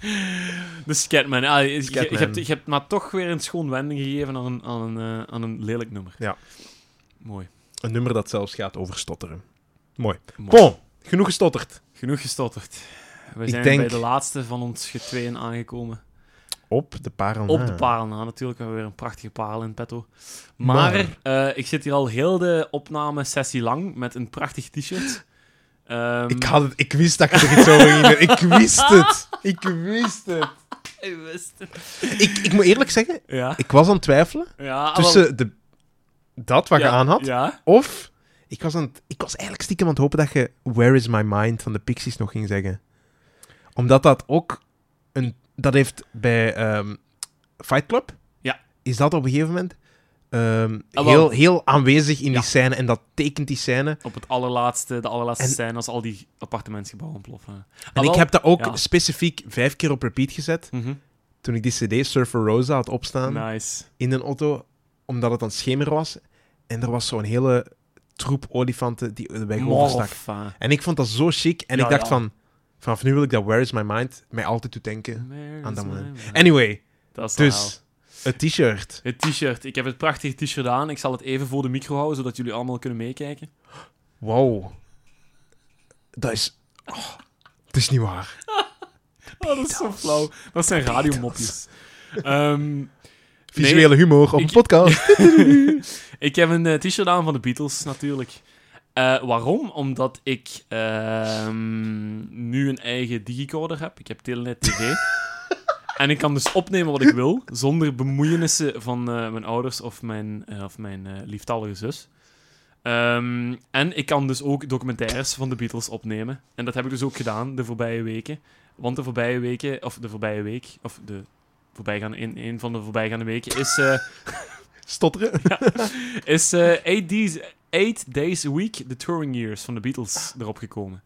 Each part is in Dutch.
Ah, je. De Scatman. Ah, je, je, hebt, je hebt maar toch weer een schoon wending gegeven aan een, aan een, eh, aan een lelijk nummer. Ja. Mooi. Een nummer dat zelfs gaat over stotteren. Mooi. Mooi. Bon, genoeg gestotterd. Genoeg gestotterd. We zijn denk- bij de laatste van ons getweeën aangekomen. Op de parel Op de parel na, natuurlijk. We hebben weer een prachtige parel in petto. Maar, Maar- eh, ik zit hier al heel de opname-sessie lang met een prachtig t-shirt. Ehm, Ik, had het, ik wist dat je er iets over ging doen. Ik wist het. Ik wist het. Ik wist het. Ik, ik moet eerlijk zeggen, Ja. ik was aan het twijfelen ja tussen de, dat wat Ah, ja, je aan had, of ik was, aan het, ik was eigenlijk stiekem aan het hopen dat je Where is my mind van de Pixies nog ging zeggen. Omdat dat ook een... Dat heeft bij ehm, Fight Club... Ja. Is dat op een gegeven moment ehm, Ah, heel, heel aanwezig in Ja. die scène. En dat tekent die scène. Op het allerlaatste, de allerlaatste En- scène als al die appartementsgebouwen ontploffen. En Ah, ik wel. heb dat ook Ja. specifiek vijf keer op repeat gezet. Mhm. Toen ik die cd Surfer Rosa had opstaan Nice. in een auto. Omdat het het schemer was. En er was zo'n hele troep olifanten die de weg overstak. En ik vond dat zo chic. En Ja, ik dacht van... Vanaf nu wil ik dat Where is my mind mij altijd doet denken Where aan dat moment. Anyway, dus het t-shirt. Het t-shirt. Ik heb het prachtige t-shirt aan. Ik zal het even voor de micro houden, zodat jullie allemaal kunnen meekijken. Wow. Dat is... Oh, het is niet waar. Oh, dat is zo flauw. Dat zijn radiomopjes. Ehm, Visuele humor op ik- een podcast. ik heb een eh, t-shirt aan van de Beatles, natuurlijk. Eh, waarom? Omdat ik ehm, nu een eigen digicoder heb. Ik heb Telenet TV. en ik kan dus opnemen wat ik wil, zonder bemoeienissen van eh, mijn ouders of mijn, eh, of mijn eh, lieftallige zus. Ehm, en ik kan dus ook documentaires van de Beatles opnemen. En dat heb ik dus ook gedaan de voorbije weken. Want de voorbije weken, of de voorbije week, of de voorbijgaande, in een van de voorbijgaande weken, is, Stotteren. is eh, eight, days, eight Days a Week, The Touring Years van de Beatles erop gekomen.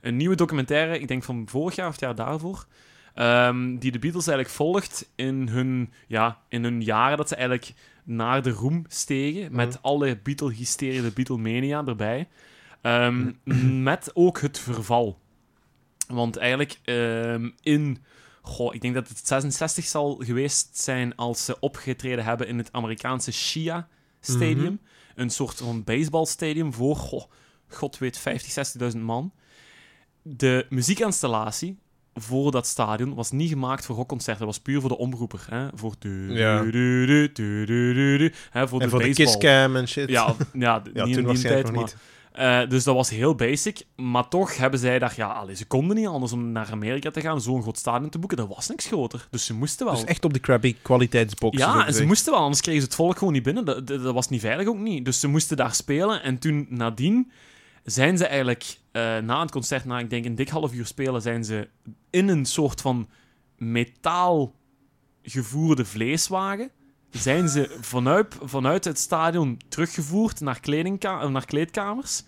Een nieuwe documentaire, ik denk van vorig jaar of het jaar daarvoor, ehm, die de Beatles eigenlijk volgt in hun, ja, in hun jaren dat ze eigenlijk naar de roem stegen, met Mhm. alle Beatle-hysterie, de Beatlemania erbij. Ehm, met ook het verval. Want eigenlijk ehm, in... Goh, ik denk dat het 66 zal geweest zijn als ze opgetreden hebben in het Amerikaanse Shia Stadium. Mhm. Een soort van baseballstadium voor, goh, god weet, 50, 60.000 man. De muziekinstallatie voor dat stadion was niet gemaakt voor rockconcerten. Dat was puur voor de omroeper. Hè? Voor, du- Ja. du- du- du- hè, voor En de voor de kisscam en shit. Ja, ja, Ja, niet toen waarschijnlijk tijd, nog maar... niet. Eh, dus dat was heel basic. Maar toch hebben zij daar... Ja, allee, ze konden niet anders om naar Amerika te gaan, zo'n groot stadion te boeken. Dat was niks groter. Dus ze moesten wel. Dus echt op de crappy kwaliteitsbox. ja, en ze moesten wel, anders kregen ze het volk gewoon niet binnen. Dat, dat, dat was niet veilig ook niet. Dus ze moesten daar spelen. En toen, nadien, zijn ze eigenlijk eh, na het concert, na ik denk een dik half uur spelen, zijn ze in een soort van metaal gevoerde vleeswagen. Zijn ze vanuit, vanuit het stadion teruggevoerd naar, eh, naar kleedkamers.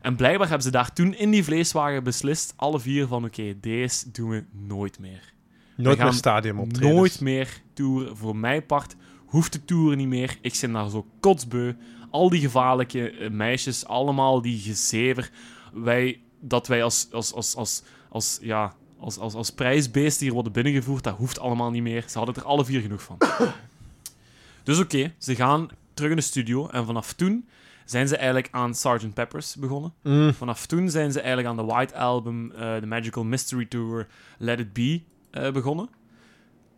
En blijkbaar hebben ze daar toen in die vleeswagen beslist, alle vier van oké, deze doen we nooit meer. Nooit meer stadium optreden. Nooit meer toeren. Voor mijn part hoeft de toeren niet meer. Ik ben daar zo kotsbeu. Al die gevaarlijke eh, meisjes, allemaal die gezever. Wij, dat wij als, als, als, als, als, ja, als, als, als prijsbeesten hier worden binnengevoerd, dat hoeft allemaal niet meer. Ze hadden er alle vier genoeg van. dus oké, ze gaan terug in de studio. En vanaf toen zijn ze eigenlijk aan Sgt. Peppers begonnen. Mm. Vanaf toen zijn ze eigenlijk aan de White Album, eh, de Magical Mystery Tour, Let It Be eh, begonnen.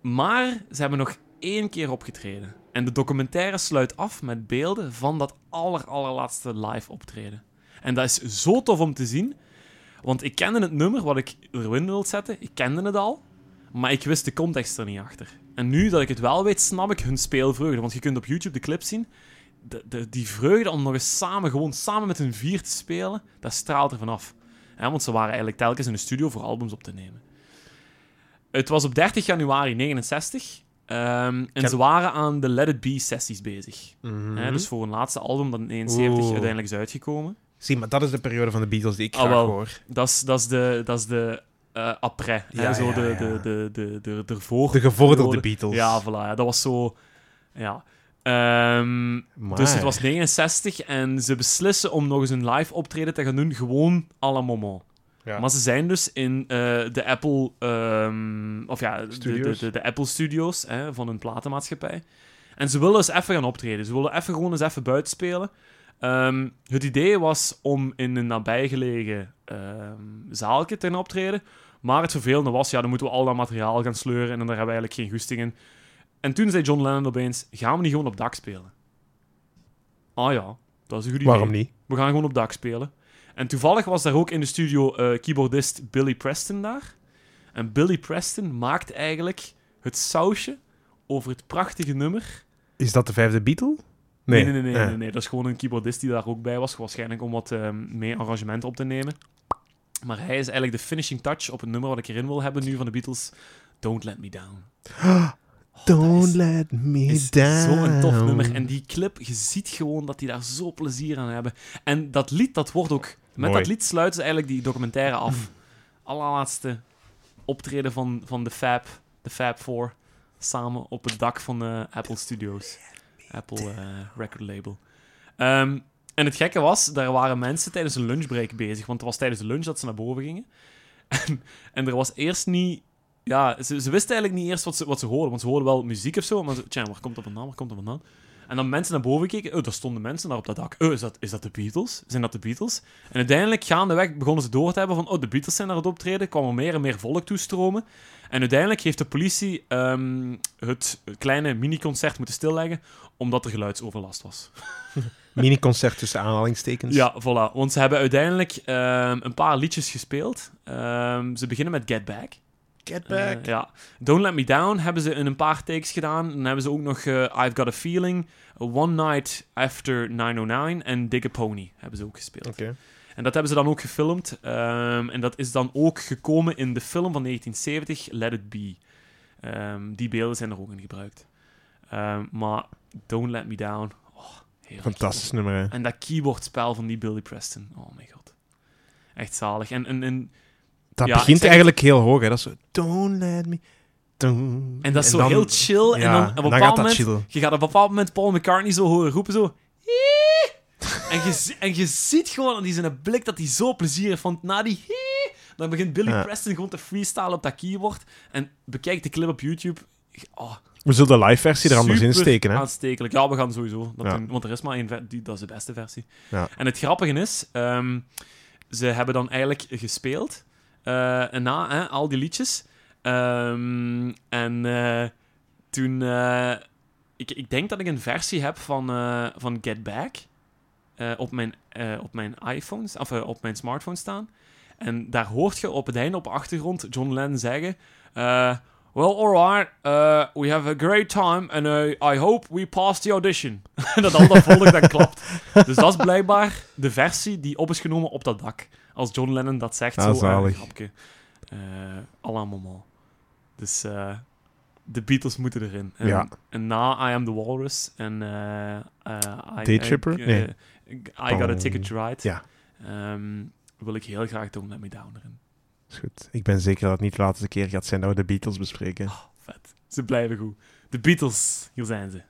Maar ze hebben nog één keer opgetreden. En de documentaire sluit af met beelden van dat aller, allerlaatste live optreden. En dat is zo tof om te zien. Want ik kende het nummer wat ik erin wil zetten. Ik kende het al. Maar ik wist de context er niet achter. En nu dat ik het wel weet, snap ik hun speelvreugde. Want je kunt op YouTube de clip zien. De, de, die vreugde om nog eens samen, gewoon samen met hun vier te spelen, dat straalt er vanaf. Want ze waren eigenlijk telkens in de studio voor albums op te nemen. Het was op 30 januari 69. Ehm, en ze waren aan de Let It Be sessies bezig. Mhm. Dus voor een laatste album dat in 71 Oeh. uiteindelijk is uitgekomen. Zie, maar dat is de periode van de Beatles die ik Ah, graag wel. hoor. Dat is, dat is de, dat is de eh, après. hè, Ja, zo ja, de, ja. De, de, de, de, de, ervoor. De gevorderde. Beatles. Ja, voilà. Ja, dat was zo... Ja. Ehm, dus het was 69 en ze beslissen om nog eens een live optreden te gaan doen, gewoon à la moment. Ja. Maar ze zijn dus in eh, de Apple... ehm, of ja, de, de, de, de Apple Studios hè, van een platenmaatschappij. En ze willen eens even gaan optreden. Ze willen even gewoon eens even buiten spelen. Ehm, het idee was om in een nabijgelegen zaaltje te gaan optreden. Maar het vervelende was, ja, dan moeten we al dat materiaal gaan sleuren en daar hebben we eigenlijk geen goesting in. En toen zei John Lennon opeens, gaan we niet gewoon op dak spelen? Ah ja, dat is een goed idee. Waarom niet? We gaan gewoon op dak spelen. En toevallig was daar ook in de studio eh, keyboardist Billy Preston daar. En Billy Preston maakt eigenlijk het sausje over het prachtige nummer. Is dat de vijfde Beatle? Nee, nee, nee, nee, Eh. nee, nee. Dat is gewoon een keyboardist die daar ook bij was. Waarschijnlijk om wat eh, mee arrangementen op te nemen. Maar hij is eigenlijk de finishing touch op het nummer wat ik erin wil hebben nu van de Beatles. Don't Let Me Down. Oh, Don't is- let me is down. Zo'n tof nummer. En die clip, je ziet gewoon dat die daar zo plezier aan hebben. En dat lied, dat wordt ook... Met Mooi. dat lied sluiten ze eigenlijk die documentaire af. Allerlaatste optreden van, van de Fab, de Fab Four, samen op het dak van de Apple Studios. Apple eh, record label. Ehm, en het gekke was, daar waren mensen tijdens een lunchbreak bezig. Want het was tijdens de lunch dat ze naar boven gingen. En, en er was eerst niet... Ja, ze, ze wisten eigenlijk niet eerst wat ze, wat ze hoorden. Want ze hoorden wel muziek of zo. Maar ze, tja, waar komt dat vandaan? Waar komt dat vandaan? En dan mensen naar boven keken. Oh, daar stonden mensen daar op dat dak. Oh, is dat, is dat de Beatles? Zijn dat de Beatles? En uiteindelijk, gaandeweg, begonnen ze door te hebben van... Oh, de Beatles zijn naar het optreden. kwam er meer en meer volk toestromen. En uiteindelijk heeft de politie ehm, het kleine mini-concert moeten stilleggen. Omdat er geluidsoverlast was. Mini-concert tussen aanhalingstekens. Ja, voilà. Want ze hebben uiteindelijk ehm, een paar liedjes gespeeld. Ehm, ze beginnen met Get Back. Get Eh, back. ja. Don't Let Me Down hebben ze in een paar takes gedaan. Dan hebben ze ook nog eh, I've Got a Feeling, One Night After 909 en Dig a Pony hebben ze ook gespeeld. Oké. En dat hebben ze dan ook gefilmd. ehm, en dat is dan ook gekomen in de film van 1970, Let It Be. Ehm, die beelden zijn er ook in gebruikt. Ehm, maar Don't Let Me Down, oh. Fantastisch nummer, hè. En dat keyboardspel van die Billy Preston, oh mijn god. Echt zalig. En, en, en Dat Ja, begint zeg- eigenlijk heel hoog, hè. Dat is zo... Don't let me... Don't... En dat is zo dan- heel chill. en dan op een bepaald moment... Je gaat op een bepaald moment Paul McCartney zo horen roepen, zo... En, je, en je ziet gewoon aan die zijn blik dat hij zo plezier heeft. Want na die... Dan begint Billy Ja. Preston gewoon te freestylen op dat keyboard. En bekijk de clip op YouTube. Oh, We zullen de live versie er anders in steken, hè. aanstekelijk. Ja, we gaan sowieso. Dat Ja. doen- want er is maar één... Die, dat is de beste versie. Ja. En het grappige is... ehm, ze hebben dan eigenlijk gespeeld. Eh, en na hè, al die liedjes. Ehm, en eh, toen... eh, ik, ik denk dat ik een versie heb van, van Get Back. op, mijn, op mijn iPhone, of op mijn smartphone staan. En daar hoort je op het einde op de achtergrond John Lennon zeggen... eh, well, alright, uh, we have a great time and uh, I hope we pass the audition. En dat al dat volk dan klapt. Dus dat is blijkbaar de versie die op is genomen op dat dak. Als John Lennon dat zegt, Ah, zo eh, een grapje. Uh, la moment. Dus eh, de Beatles moeten erin. En, Ja. en na I Am The Walrus en eh eh, I, Daytripper? eh, Nee. I Got A Ticket to Ride Ja. ehm, wil ik heel graag Don't Let Me Down erin. Is goed. Ik ben zeker dat het niet de laatste keer gaat zijn dat we de Beatles bespreken. Oh, vet. Ze blijven goed. De Beatles, hier zijn ze.